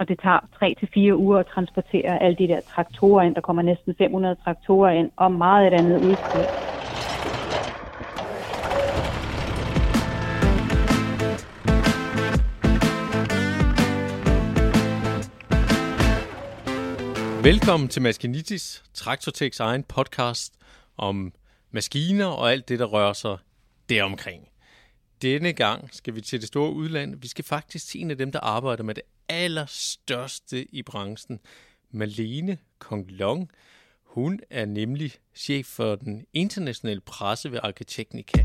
og det tager 3-4 uger at transportere alle de der traktorer ind. Der kommer næsten 500 traktorer ind, og meget et andet udstyr. Velkommen til Maskinitis, Traktorteks egen podcast om maskiner og alt det, der rører sig deromkring. Denne gang skal vi til det store udland. Vi skal faktisk til en af dem, der arbejder med det allerstørste i branchen. Malene Konglong. Hun er nemlig chef for den internationale presse ved Arkiteknika.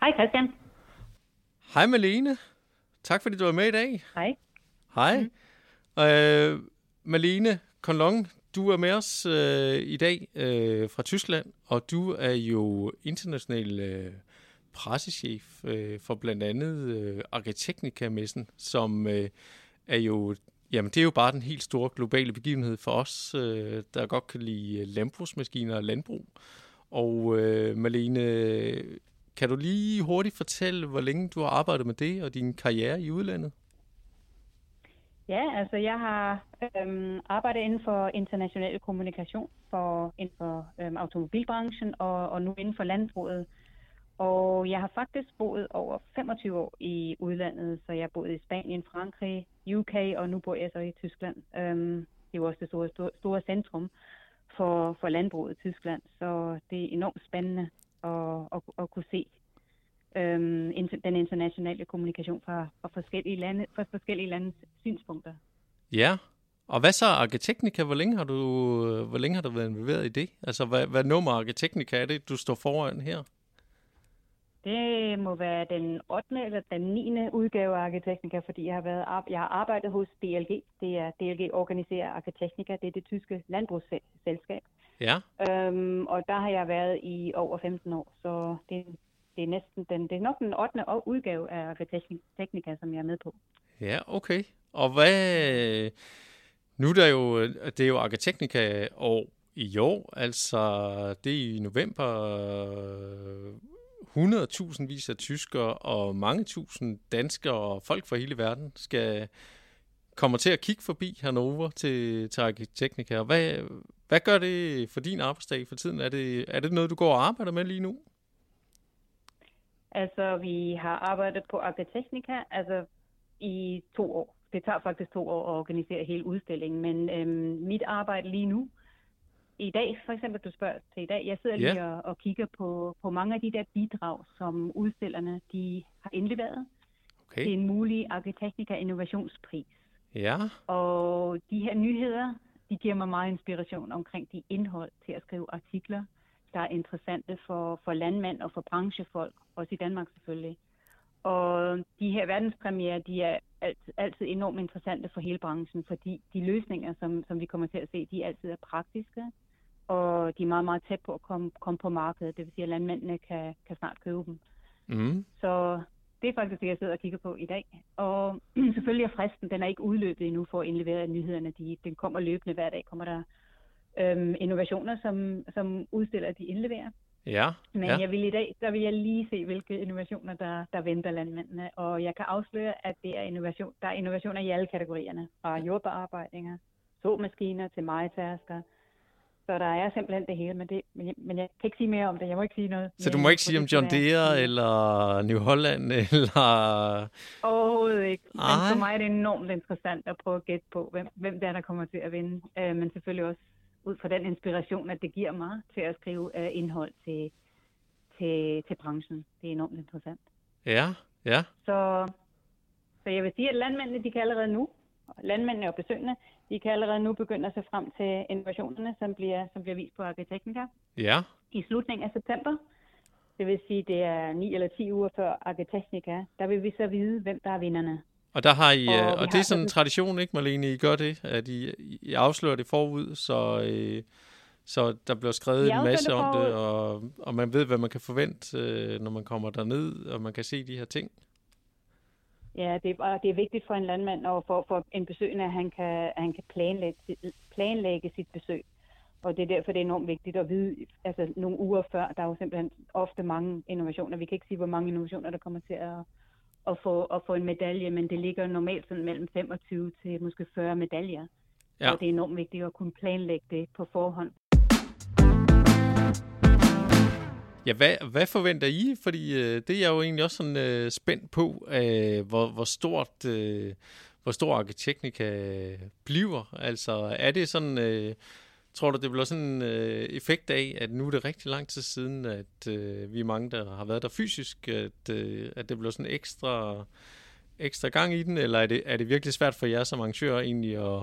Hej Christian. Hej Malene. Tak fordi du var med i dag. Hej. Hej. Mm. Øh, Malene Konlong, du er med os øh, i dag øh, fra Tyskland, og du er jo international øh, pressechef øh, for blandt andet øh, Arkiteknika-messen, som øh, er jo Jamen, det er jo bare den helt store globale begivenhed for os, øh, der godt kan lide øh, landbrugsmaskiner og landbrug. Og øh, Malene, kan du lige hurtigt fortælle, hvor længe du har arbejdet med det og din karriere i udlandet? Ja, altså jeg har øhm, arbejdet inden for international kommunikation for, inden for øhm, automobilbranchen og, og nu inden for landbruget. Og jeg har faktisk boet over 25 år i udlandet, så jeg har boet i Spanien, Frankrig, UK, og nu bor jeg så i Tyskland. Øhm, det er jo også det store, store, store centrum for, for landbruget i Tyskland, så det er enormt spændende at, at, at kunne se øhm, den internationale kommunikation fra, fra, forskellige lande, fra forskellige landes synspunkter. Ja, og hvad så Arkiteknika? Hvor længe har du, hvor længe har du været involveret i det? Altså, hvad, hvad nummer Arkiteknika er det, du står foran her? Det må være den 8. eller den 9. udgave af Arkiteknika, fordi jeg har, været, jeg har arbejdet hos DLG. Det er DLG organiserer Arkiteknika, det er det tyske landbrugsselskab. Ja. Øhm, og der har jeg været i over 15 år, så det, det er næsten den, det er nok den 8. udgave af Teknika, som jeg er med på. Ja, okay. Og hvad... Nu er der jo, det er jo Arkiteknika år i år, altså det er i november 100.000 vis af tyskere og mange tusind danskere og folk fra hele verden skal kommer til at kigge forbi Hannover til, til Arkiteknika. Hvad, hvad gør det for din arbejdsdag for tiden? Er det, er det noget, du går og arbejder med lige nu? Altså, vi har arbejdet på Arkiteknika altså, i to år. Det tager faktisk to år at organisere hele udstillingen, men øhm, mit arbejde lige nu, i dag, for eksempel, du spørger til i dag, jeg sidder lige yeah. og, og kigger på, på mange af de der bidrag, som udstillerne de har indleveret okay. Det er en mulig Arkiteknika Innovationspris. Ja. Og de her nyheder, de giver mig meget inspiration omkring de indhold til at skrive artikler, der er interessante for, for landmænd og for branchefolk, også i Danmark selvfølgelig. Og de her verdenspremiere, de er altid, altid enormt interessante for hele branchen, fordi de løsninger, som, som vi kommer til at se, de altid er praktiske, og de er meget, meget tæt på at komme, komme på markedet. Det vil sige, at landmændene kan, kan snart købe dem. Mm. Så det er faktisk det, jeg sidder og kigger på i dag. Og selvfølgelig er fristen, den er ikke udløbet endnu for at indlevere nyhederne. De, den kommer løbende hver dag, kommer der øhm, innovationer, som, som udstiller, de indleverer. Ja, Men ja. jeg vil i dag, der vil jeg lige se, hvilke innovationer, der, der venter landmændene. Og jeg kan afsløre, at det er innovation, der er innovationer i alle kategorierne. Fra jordbearbejdninger, såmaskiner til majtasker, så der er simpelthen det hele, men, det, men, jeg, men jeg kan ikke sige mere om det. Jeg må ikke sige noget. Så du må ikke sige om John Deere eller New Holland eller... Overhovedet ikke. Men Ej. for mig er det enormt interessant at prøve at gætte på, hvem, hvem det er, der kommer til at vinde. Uh, men selvfølgelig også ud fra den inspiration, at det giver mig til at skrive uh, indhold til, til, til branchen. Det er enormt interessant. Ja, ja. Så, så jeg vil sige, at landmændene, de kan allerede nu, landmændene og besøgende, de kan allerede nu begynde at se frem til innovationerne, som bliver, som bliver vist på Arkiteknika. Ja. I slutningen af september. Det vil sige, det er 9 eller 10 uger før Arkiteknika. Der vil vi så vide, hvem der er vinderne. Og der har I, og, og det er sådan en tradition, ikke Marlene, I gør det, at I, I afslører det forud, så, øh, så der bliver skrevet en masse det om det, og, og man ved, hvad man kan forvente, øh, når man kommer derned, og man kan se de her ting. Ja, det er, det er vigtigt for en landmand og for, for en besøgende, at han kan, at han kan planlægge, planlægge sit besøg. Og det er derfor, det er enormt vigtigt at vide, altså nogle uger før, der er jo simpelthen ofte mange innovationer. Vi kan ikke sige, hvor mange innovationer, der kommer til at, at, få, at få en medalje, men det ligger normalt sådan mellem 25 til måske 40 medaljer. Ja. Og det er enormt vigtigt at kunne planlægge det på forhånd. Ja, hvad, hvad forventer I? Fordi øh, det er jeg jo egentlig også sådan øh, spændt på, øh, hvor, hvor stort... Øh, hvor stor Arkiteknika bliver. Altså, er det sådan, øh, tror du, det bliver sådan en øh, effekt af, at nu er det rigtig lang tid siden, at øh, vi er mange, der har været der fysisk, at, øh, at det bliver sådan ekstra, ekstra gang i den, eller er det, er det virkelig svært for jer som arrangører egentlig at,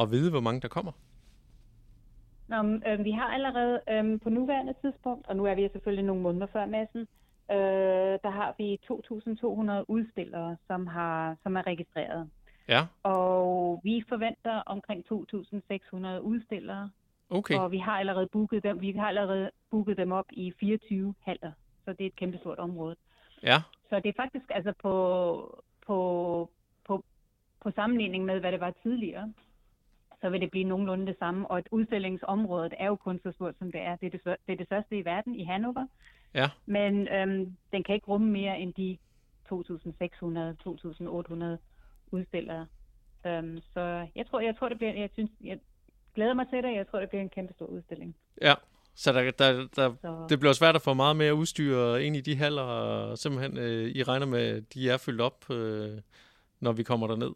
at vide, hvor mange der kommer? Nå, øh, vi har allerede øh, på nuværende tidspunkt, og nu er vi selvfølgelig nogle måneder før massen, øh, der har vi 2.200 udstillere, som, har, som er registreret. Ja. Og vi forventer omkring 2.600 udstillere. Okay. Og vi har allerede booket dem, vi har allerede booket dem op i 24 haller, så det er et kæmpestort område. Ja. Så det er faktisk altså på, på, på, på sammenligning med, hvad det var tidligere, så vil det blive nogenlunde det samme. Og et udstillingsområdet er jo kun så stort, som det er. Det er det, det, er det største i verden i Hannover. Ja. Men øhm, den kan ikke rumme mere end de 2.600-2.800 udstillere. Øhm, så jeg tror, jeg tror, det bliver, jeg synes, jeg glæder mig til det. Jeg tror, det bliver en kæmpe stor udstilling. Ja, så, der, der, der, så... det bliver svært at få meget mere udstyr ind i de haller, simpelthen øh, I regner med, de er fyldt op, øh, når vi kommer derned?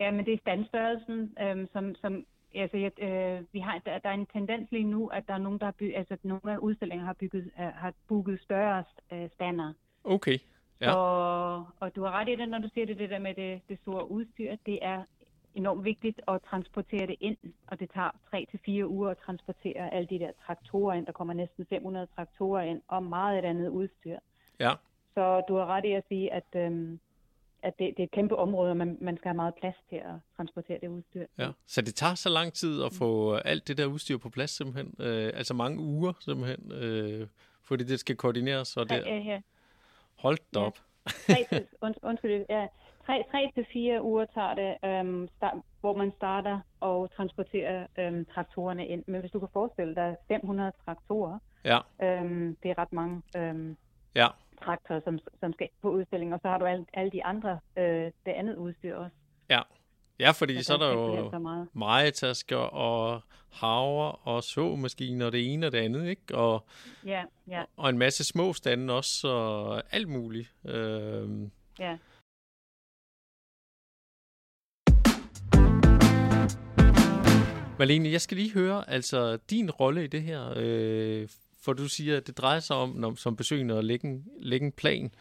Ja, men det er standstørrelsen, øh, som, som altså, jeg, øh, vi har, der, der er en tendens lige nu, at der er nogen, der har bygget, altså nogle af udstillingerne har, bygget, øh, har booket større øh, stander. Okay. Ja. Og, og du har ret i det, når du siger det, det der med det, det store udstyr. Det er enormt vigtigt at transportere det ind, og det tager 3-4 uger at transportere alle de der traktorer ind. Der kommer næsten 500 traktorer ind, og meget et andet udstyr. Ja. Så du har ret i at sige, at, øhm, at det, det er et kæmpe område, og man, man skal have meget plads til at transportere det udstyr. Ja. Så det tager så lang tid at få alt det der udstyr på plads simpelthen? Øh, altså mange uger simpelthen, øh, fordi det skal koordineres? Og det... Ja, ja. Hold da op. Ja. Tre til, und, undskyld, ja. Tre, tre til fire uger tager det, øhm, start, hvor man starter og transporterer øhm, traktorerne ind. Men hvis du kan forestille dig 500 traktorer, ja. øhm, det er ret mange øhm, ja. traktorer, som, som skal på udstilling. Og så har du alle, alle de andre, øh, det andet udstyr også. Ja. Ja, fordi så, så er der jo meget. majetasker og haver og såmaskiner og det ene og det andet, ikke? Og, ja, ja. og en masse små stande også, og alt muligt. Øhm. Ja. Malene, jeg skal lige høre, altså din rolle i det her, øh, for du siger, at det drejer sig om, når, som besøgende, at lægge en, lægge en plan.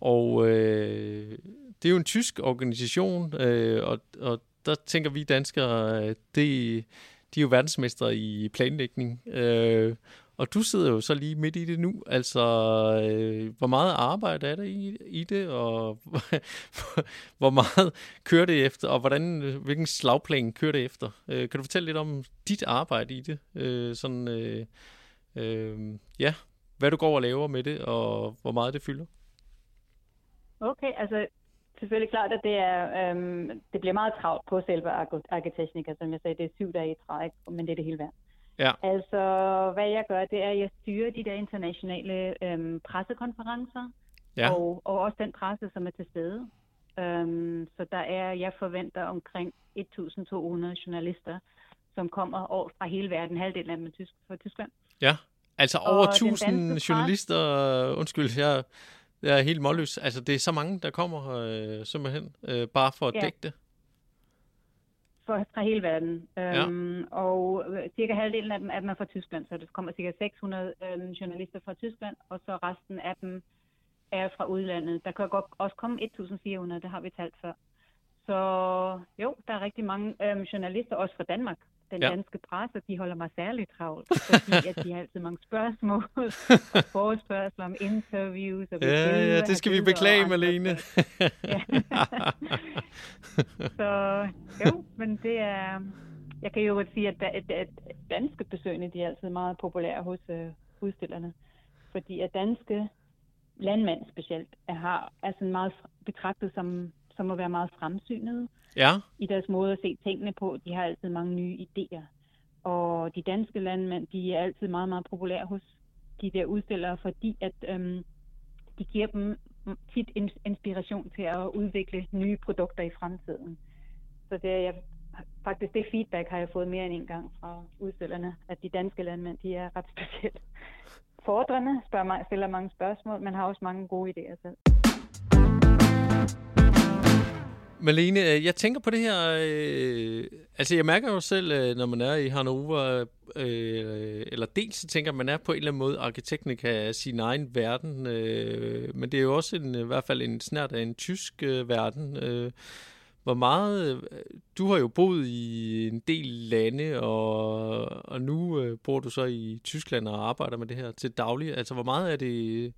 Og øh, det er jo en tysk organisation, øh, og, og der tænker vi danskere, øh, det, de er jo verdensmestre i planlægning. Øh, og du sidder jo så lige midt i det nu. Altså, øh, hvor meget arbejde er der i, i det, og hvor meget kører det efter, og hvordan, hvilken slagplan kører det efter? Øh, kan du fortælle lidt om dit arbejde i det? Øh, sådan, øh, øh, ja, hvad du går og laver med det, og hvor meget det fylder? Okay, altså selvfølgelig klart, at det, er, øhm, det bliver meget travlt på selve Arkiteknika, som jeg sagde, det er syv dage i træk, men det er det hele værd. Ja. Altså, hvad jeg gør, det er, at jeg styrer de der internationale øhm, pressekonferencer, ja. og, og også den presse, som er til stede. Øhm, så der er, jeg forventer omkring 1.200 journalister, som kommer over fra hele verden, halvdelen af dem er tysk, fra Tyskland. Ja, altså over 1.000 journalister, undskyld, jeg jeg er helt målløs. Altså, det er så mange, der kommer øh, simpelthen, øh, bare for at ja. dække det. For, fra hele verden. Ja. Øhm, og øh, cirka halvdelen af dem er, dem er fra Tyskland, så der kommer cirka 600 øh, journalister fra Tyskland, og så resten af dem er fra udlandet. Der kan godt også komme 1.400, det har vi talt før. Så jo, der er rigtig mange øh, journalister, også fra Danmark, den ja. danske presse, de holder mig særligt travlt, fordi at de har altid mange spørgsmål og forespørgsler om interviews. Og ja, ja, det skal vi beklage, Malene. så jo, men det er... Jeg kan jo sige, at, at, at danske besøgende, de er altid meget populære hos uh, udstillerne, fordi at danske landmænd specielt er, har, er sådan meget betragtet som, som at være meget fremsynede ja. i deres måde at se tingene på. De har altid mange nye idéer. Og de danske landmænd, de er altid meget, meget populære hos de der udstillere, fordi at øhm, de giver dem tit inspiration til at udvikle nye produkter i fremtiden. Så det er jeg, faktisk det feedback har jeg fået mere end en gang fra udstillerne, at de danske landmænd, de er ret specielt fordrende, spørger, stiller mange spørgsmål, men har også mange gode idéer selv. Malene, øh, jeg tænker på det her, øh, altså jeg mærker jo selv, øh, når man er i Hannover, øh, eller dels så tænker man er på en eller anden måde arkitekten af sin egen verden, øh, men det er jo også en, i hvert fald en snært af en tysk øh, verden. Øh, hvor meget, øh, du har jo boet i en del lande, og, og nu øh, bor du så i Tyskland og arbejder med det her til daglig. Altså hvor meget er det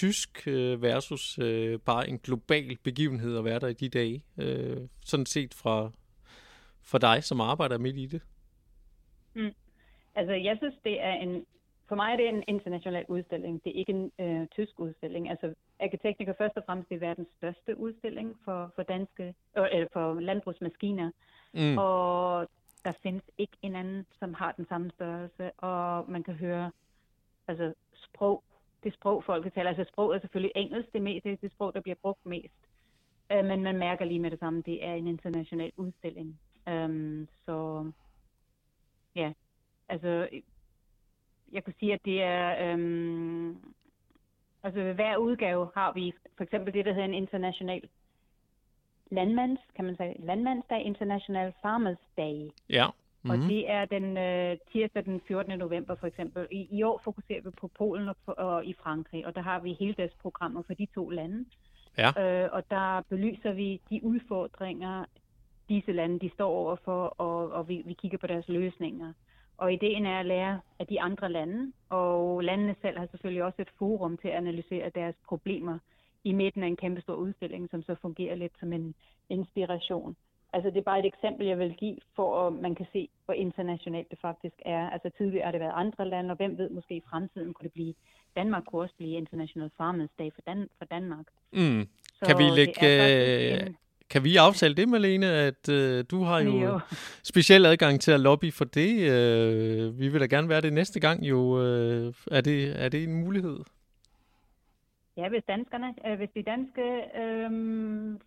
tysk øh, versus øh, bare en global begivenhed at være der i de dage, øh, sådan set fra, fra dig, som arbejder midt i det? Mm. Altså, jeg synes, det er en, for mig er det en international udstilling. Det er ikke en øh, tysk udstilling. Altså, Arkiteknik er først og fremmest det verdens største udstilling for, for danske, øh, eller for landbrugsmaskiner. Mm. Og der findes ikke en anden, som har den samme størrelse, og man kan høre altså, sprog det sprog, folk taler. Altså sprog er selvfølgelig engelsk, det, mest, det er det sprog, der bliver brugt mest. Øh, men man mærker lige med det samme, det er en international udstilling. Um, så ja, altså jeg kunne sige, at det er... Um, altså ved hver udgave har vi for eksempel det, der hedder en international landmands, kan man sige, landmandsdag, International Farmers Day. Ja. Mm-hmm. Og det er den øh, tirsdag den 14. november for eksempel. I, I år fokuserer vi på Polen og, og i Frankrig, og der har vi heldagsprogrammer for de to lande. Ja. Øh, og der belyser vi de udfordringer, disse lande de står overfor, og, og vi, vi kigger på deres løsninger. Og ideen er at lære af de andre lande, og landene selv har selvfølgelig også et forum til at analysere deres problemer i midten af en kæmpe stor udstilling, som så fungerer lidt som en inspiration. Altså det er bare et eksempel, jeg vil give, for at man kan se, hvor internationalt det faktisk er. Altså tidligere har det været andre lande, og hvem ved, måske i fremtiden kunne det blive, Danmark kunne også blive International Farmers Day for, Dan- for Danmark. Mm. Så kan vi lægge, en... kan vi aftale det, Malene, at øh, du har jo, jo speciel adgang til at lobby for det. Øh, vi vil da gerne være det næste gang jo. Øh, er, det, er det en mulighed? Ja, hvis danskerne, øh, hvis de danske øh,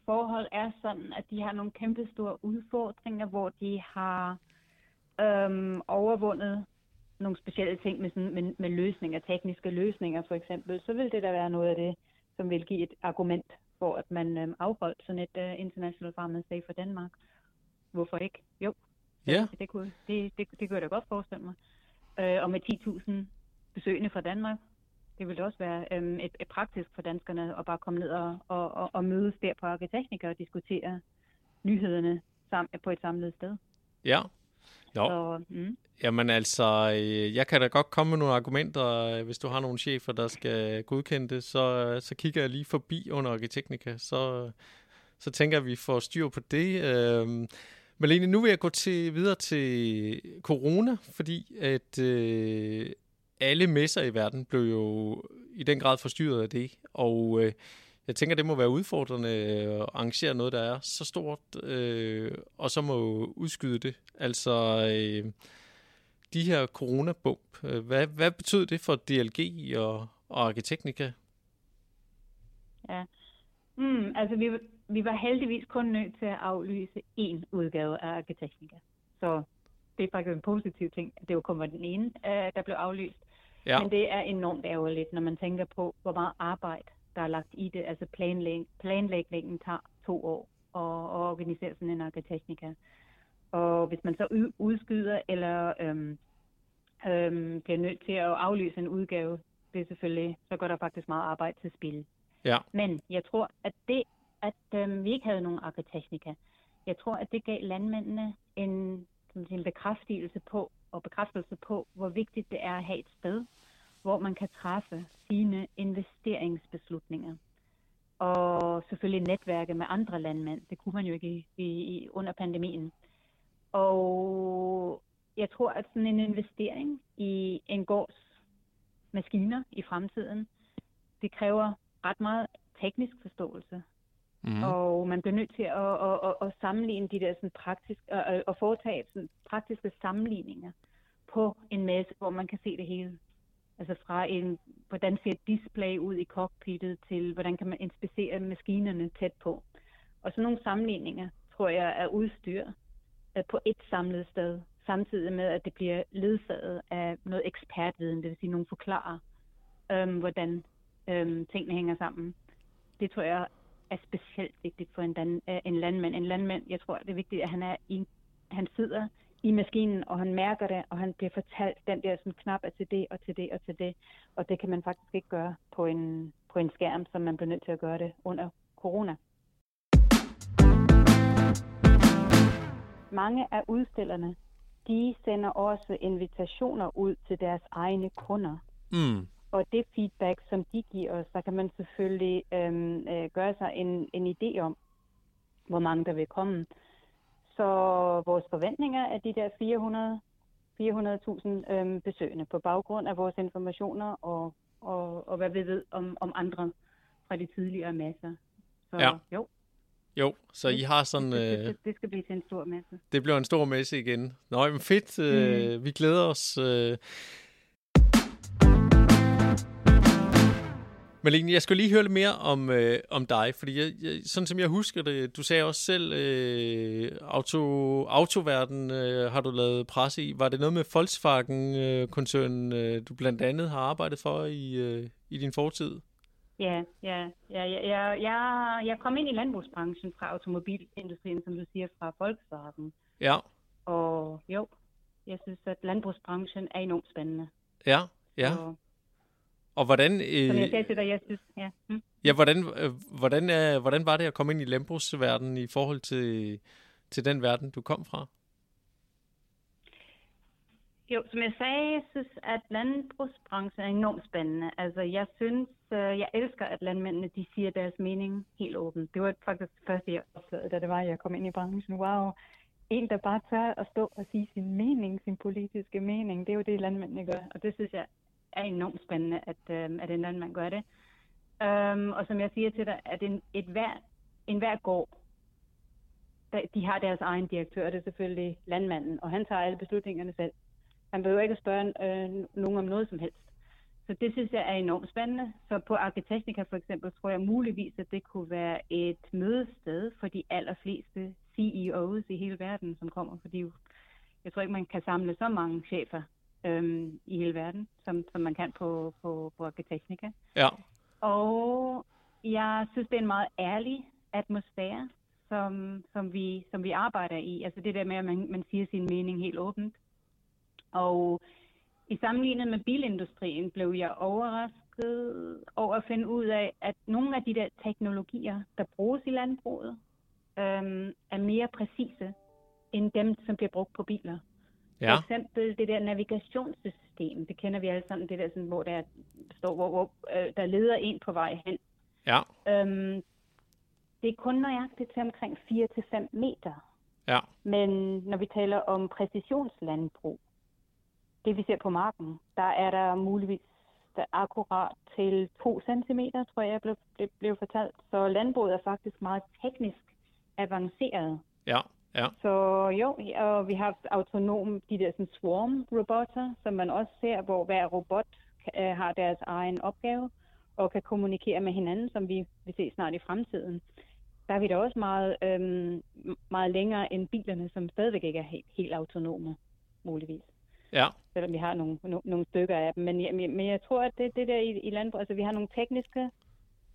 forhold er sådan, at de har nogle kæmpe store udfordringer, hvor de har øh, overvundet nogle specielle ting med, sådan, med, med løsninger, tekniske løsninger for eksempel, så vil det da være noget af det, som vil give et argument for, at man øh, afholdt sådan et øh, International Farmers Day for Danmark. Hvorfor ikke? Jo, det, ja. det, kunne, det, det, det kunne jeg da godt forestille mig. Øh, og med 10.000 besøgende fra Danmark, det ville også være øhm, et, et praktisk for danskerne at bare komme ned og, og, og, og mødes der på Arkiteknika og diskutere nyhederne sammen, på et samlet sted. Ja. Jo. Så, mm. Jamen altså, øh, jeg kan da godt komme med nogle argumenter, hvis du har nogle chefer, der skal godkende det, så, så kigger jeg lige forbi under Arkiteknika, så, så tænker jeg, at vi får styr på det. Øhm, Malene, nu vil jeg gå til, videre til corona, fordi at øh, alle messer i verden blev jo i den grad forstyrret af det, og øh, jeg tænker, det må være udfordrende øh, at arrangere noget, der er så stort, øh, og så må udskyde det. Altså, øh, de her coronabump, øh, hvad, hvad betyder det for DLG og, og Arkiteknika? Ja, mm, altså vi, vi var heldigvis kun nødt til at aflyse én udgave af Arkiteknika. Så det er faktisk en positiv ting, at det jo kun var den ene, øh, der blev aflyst. Ja. Men det er enormt ærgerligt, når man tænker på, hvor meget arbejde, der er lagt i det. Altså planlæg, planlægningen tager to år og, og organisere sådan en arkiteknika. Og hvis man så udskyder eller øhm, øhm, bliver nødt til at aflyse en udgave, det er selvfølgelig, så går der faktisk meget arbejde til spil. Ja. Men jeg tror, at det, at øhm, vi ikke havde nogen arkiteknika, jeg tror, at det gav landmændene en, en bekræftelse på, og bekræftelse på, hvor vigtigt det er at have et sted, hvor man kan træffe sine investeringsbeslutninger. Og selvfølgelig netværke med andre landmænd. Det kunne man jo ikke i, i, under pandemien. Og jeg tror, at sådan en investering i en gårds maskiner i fremtiden, det kræver ret meget teknisk forståelse. Mm. Og man bliver nødt til at, at, at, at sammenligne de der sådan praktisk, at, at foretage sådan praktiske sammenligninger på en masse, hvor man kan se det hele. Altså fra en, hvordan ser et display ud i cockpittet til, hvordan kan man inspicere maskinerne tæt på. Og sådan nogle sammenligninger, tror jeg, er udstyr øh, på et samlet sted, samtidig med, at det bliver ledsaget af noget ekspertviden, det vil sige, nogen forklarer, øhm, hvordan øhm, tingene hænger sammen. Det tror jeg er specielt vigtigt for en, dan, øh, en landmand. En landmand, jeg tror, det er vigtigt, at han, er i, han sidder i maskinen, og han mærker det, og han bliver fortalt, den der sådan, knap er til det, og til det, og til det. Og det kan man faktisk ikke gøre på en, på en skærm, som man bliver nødt til at gøre det under corona. Mange af udstillerne, de sender også invitationer ud til deres egne kunder. Mm. Og det feedback, som de giver os, der kan man selvfølgelig øhm, øh, gøre sig en, en idé om, hvor mange der vil komme. Så vores forventninger er de der 400 400.000 øhm, besøgende på baggrund af vores informationer og, og, og hvad vi ved om, om andre fra de tidligere masser. Så Ja. jo, Jo, så I har sådan... det, det, Øh, det, det skal blive til en stor masse. det bliver en stor messe igen. Nå, men fedt. Øh, vi glæder os. Øh. Malene, jeg skal lige høre lidt mere om, øh, om dig, fordi jeg, jeg, sådan som jeg husker det, du sagde også selv, øh, auto, autoverden øh, har du lavet presse i. Var det noget med Volkswagen-koncernen, øh, du blandt andet har arbejdet for i, øh, i din fortid? Ja, ja, ja, ja, ja, jeg, kom ind i landbrugsbranchen fra automobilindustrien, som du siger, fra Volkswagen. Ja, Og jo, jeg synes, at landbrugsbranchen er enormt spændende. ja, ja. Og, Og hvordan, som jeg øh, sagde til dig, jeg synes, ja. Hm. ja, hvordan, øh, hvordan, er, hvordan var det at komme ind i landbrugsverdenen i forhold til, til den verden, du kom fra? Jo, som jeg sagde, jeg synes, at landbrugsbranchen er enormt spændende. Altså, jeg synes, øh, jeg elsker, at landmændene, de siger deres mening helt åbent. Det var faktisk det første, jeg opdagede, da det var, at jeg kom ind i branchen. Wow, en, der bare tør at stå og sige sin mening, sin politiske mening, det er jo det, landmændene gør. Og det synes jeg er enormt spændende, at, øh, at en man gør det. Øhm, og som jeg siger til dig, at en, et hver, en hver gård, der, de har deres egen direktør, det er selvfølgelig landmanden, og han tager alle beslutningerne selv. Han behøver ikke at spørge øh, nogen om noget som helst. Så det synes jeg er enormt spændende. Så på Arkiteknika for eksempel tror jeg muligvis, at det kunne være et mødested for de allerfleste CEOs i hele verden, som kommer. Fordi jo- jeg tror ikke, man kan samle så mange chefer øhm, i hele verden, som, som man kan på, på, på Arkiteknika. Ja, Og jeg synes, det er en meget ærlig atmosfære, som, som, vi, som vi arbejder i. Altså det der med, at man, man siger sin mening helt åbent. Og i sammenlignet med bilindustrien blev jeg overrasket over at finde ud af, at nogle af de der teknologier, der bruges i landbruget, øhm, er mere præcise end dem, som bliver brugt på biler. Ja, For eksempel det der navigationssystem, det kender vi alle sammen, det der, sådan, hvor der står, hvor, hvor øh, der leder en på vej hen. ja, Øhm, det er kun nøjagtigt til omkring 4-5 meter. ja, Men når vi taler om præcisionslandbrug, det vi ser på marken, der er der muligvis der er akkurat til 2 cm, tror jeg, blev, blev, blev fortalt. Så landbruget er faktisk meget teknisk avanceret. ja, ja, Så jo, og vi har haft autonom, de der sådan swarm-robotter, som man også ser, hvor hver robot øh, har deres egen opgave og kan kommunikere med hinanden, som vi vil se snart i fremtiden. Der er vi da også meget, øhm, meget længere end bilerne, som stadigvæk ikke er helt, helt autonome, muligvis. ja, Selvom vi har nogle, no, nogle stykker af dem. Men, jeg- men, men jeg tror, at det, det der i, i landbrug, altså vi har nogle tekniske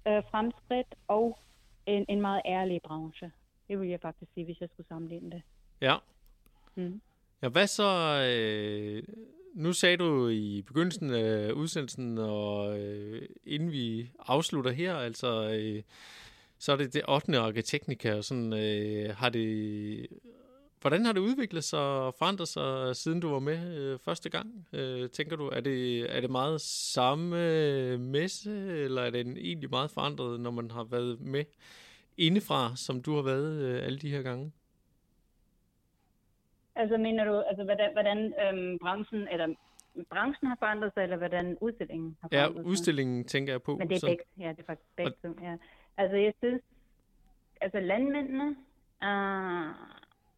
øh, fremskridt og en, en meget ærlig branche. Det vil jeg faktisk sige, hvis jeg skulle sammenligne det. ja. Mm. Ja, hvad så? Øh, nu sagde du i begyndelsen af udsendelsen, og øh, inden vi afslutter her, altså, øh, så er det det 8. arkiteknika, og sådan, øh, har det, hvordan har det udviklet sig og forandret sig, siden du var med øh, første gang? Øh, tænker du, er det, er det meget samme øh, messe, eller er det egentlig meget forandret, når man har været med indefra, som du har været øh, alle de her gange? Altså mener du, altså hvordan, hvordan øhm, branchen, eller branchen har forandret sig, eller hvordan udstillingen har Ja, forandret sig? udstillingen tænker jeg på. Men det er så- begge, ja, det er faktisk begge to, ja. Altså jeg synes, altså landmændene uh,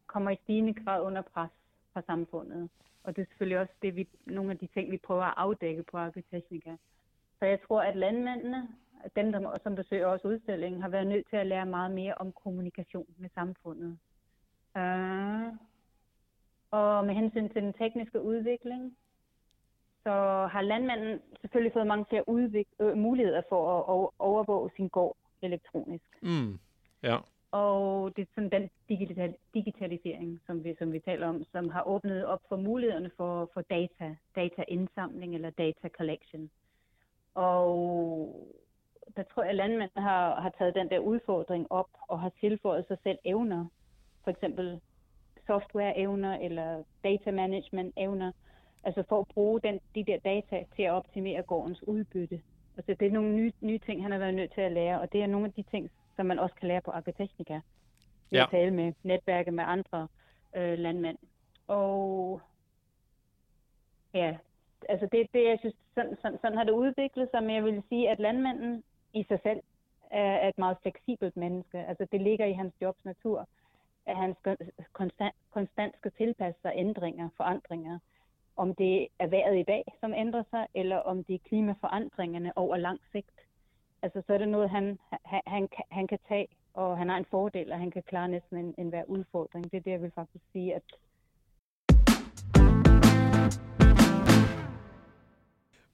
kommer i stigende grad under pres fra samfundet. Og det er selvfølgelig også det, vi, nogle af de ting, vi prøver at afdække på Agriteknika. Så jeg tror, at landmændene, dem, der, som besøger også udstillingen, har været nødt til at lære meget mere om kommunikation med samfundet. Uh, og med hensyn til den tekniske udvikling, så har landmanden selvfølgelig fået mange flere udvik- øh, muligheder for at overvåge sin gård elektronisk. Mm. Ja. Og det er sådan den digital- digitalisering, som vi, som vi taler om, som har åbnet op for mulighederne for, for data, dataindsamling eller data collection. Og der tror jeg, at landmændene har, har taget den der udfordring op og har tilføjet sig selv evner. For eksempel software-evner eller data management-evner. Altså for at bruge den, de der data til at optimere gårdens udbytte. Altså det er nogle nye, nye ting, han har været nødt til at lære, og det er nogle af de ting, som man også kan lære på Agriteknika. Vi ja. tale med netværket med andre øh, landmænd. Og ja, altså det, det jeg synes, sådan, sådan, sådan har det udviklet sig, men jeg vil sige, at landmanden i sig selv er et meget fleksibelt menneske. Altså det ligger i hans jobs natur, at han skal, konstant, konstant skal tilpasse sig ændringer, forandringer. Om det er vejret i dag, som ændrer sig, eller om det er klimaforandringerne over lang sigt. Altså så er det noget, han, han, han, han kan tage, og han har en fordel, og han kan klare næsten en, en hver udfordring. Det er det, jeg vil faktisk sige, at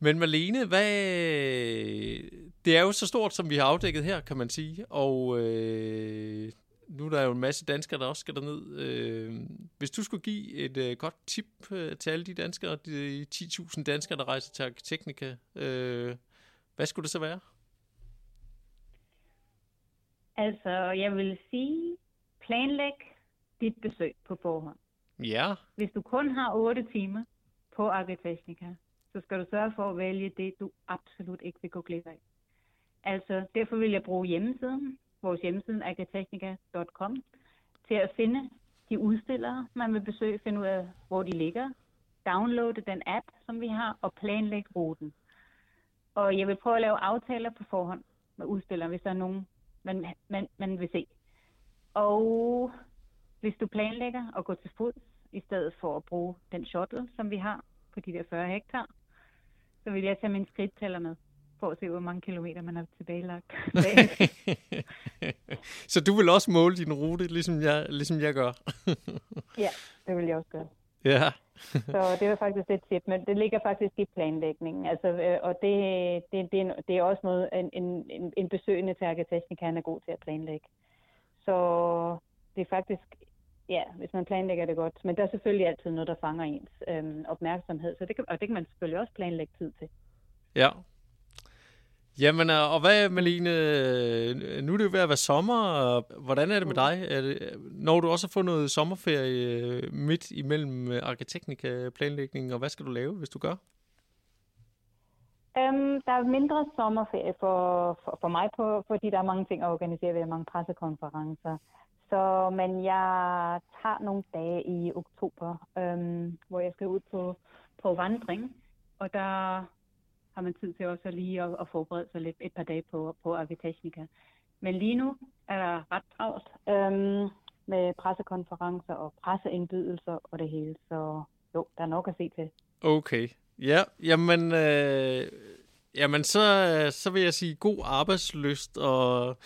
Men Malene, hvad det er jo så stort, som vi har afdækket her, kan man sige. Og øh, nu er der jo en masse danskere, der også skal derned. Øh, hvis du skulle give et øh, godt tip øh, til alle de danskere, de 10.000 danskere, der rejser til Arkiteknika, øh, hvad skulle det så være? Altså, jeg vil sige, planlæg dit besøg på forhånd. Ja. Hvis du kun har 8 timer på Arkiteknika, så skal du sørge for at vælge det, du absolut ikke vil gå glip af. Altså, derfor vil jeg bruge hjemmesiden, vores hjemmeside agritechnica.com, til at finde de udstillere, man vil besøge, finde ud af, hvor de ligger, downloade den app, som vi har, og planlægge ruten. Og jeg vil prøve at lave aftaler på forhånd med udstillere, hvis der er nogen, man, man, man vil se. Og hvis du planlægger at gå til fods, i stedet for at bruge den shuttle, som vi har på de der 40 hektar, så vil jeg tage min skridttæller med, for at se, hvor mange kilometer man har tilbagelagt. så du vil også måle din rute, ligesom jeg, ligesom jeg gør? ja, det vil jeg også gøre. Ja. så det var faktisk et tip, men det ligger faktisk i planlægningen. Altså, øh, og det, det, det, det er også noget, en, en, en besøgende til Arkiteknika er god til at planlægge. Så det er faktisk ja, hvis man planlægger det godt. Men der er selvfølgelig altid noget, der fanger ens øhm, opmærksomhed, så det kan, og det kan man selvfølgelig også planlægge tid til. Ja. Jamen, og hvad, Malene, nu er det jo ved at være sommer, og hvordan er det med dig? Er det, når du også har fået noget sommerferie midt imellem arkiteknika-planlægningen, og hvad skal du lave, hvis du gør? Um, der er mindre sommerferie for, for, for mig, på, fordi der er mange ting at organisere. Har mange pressekonferencer. Så, men jeg tager nogle dage i oktober, øhm, hvor jeg skal ud på, på vandring, og der har man tid til også lige at, at forberede sig lidt et par dage på, på Arkiteknika. Men lige nu er der ret travlt øhm, med pressekonferencer og presseindbydelser og det hele, så jo, der er nok at se til. Okay. Ja, jamen, øh, jamen så, så vil jeg sige god arbejdsløst og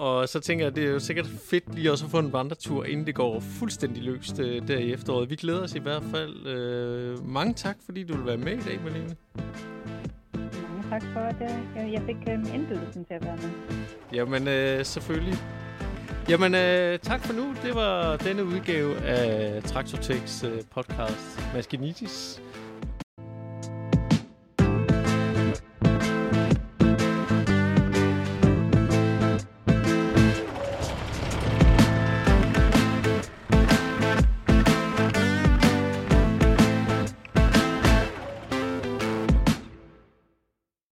og så tænker jeg, det er jo sikkert fedt lige også at få en vandretur, inden det går fuldstændig løst øh, der i efteråret. Vi glæder os i hvert fald. Øh, mange tak, fordi du vil være med i dag, Malene. Tak for, at jeg, jeg fik øh, indbydelsen til at være med. Jamen, øh, selvfølgelig. Jamen, øh, tak for nu. Det var denne udgave af Traktortex øh, podcast Maskinitis.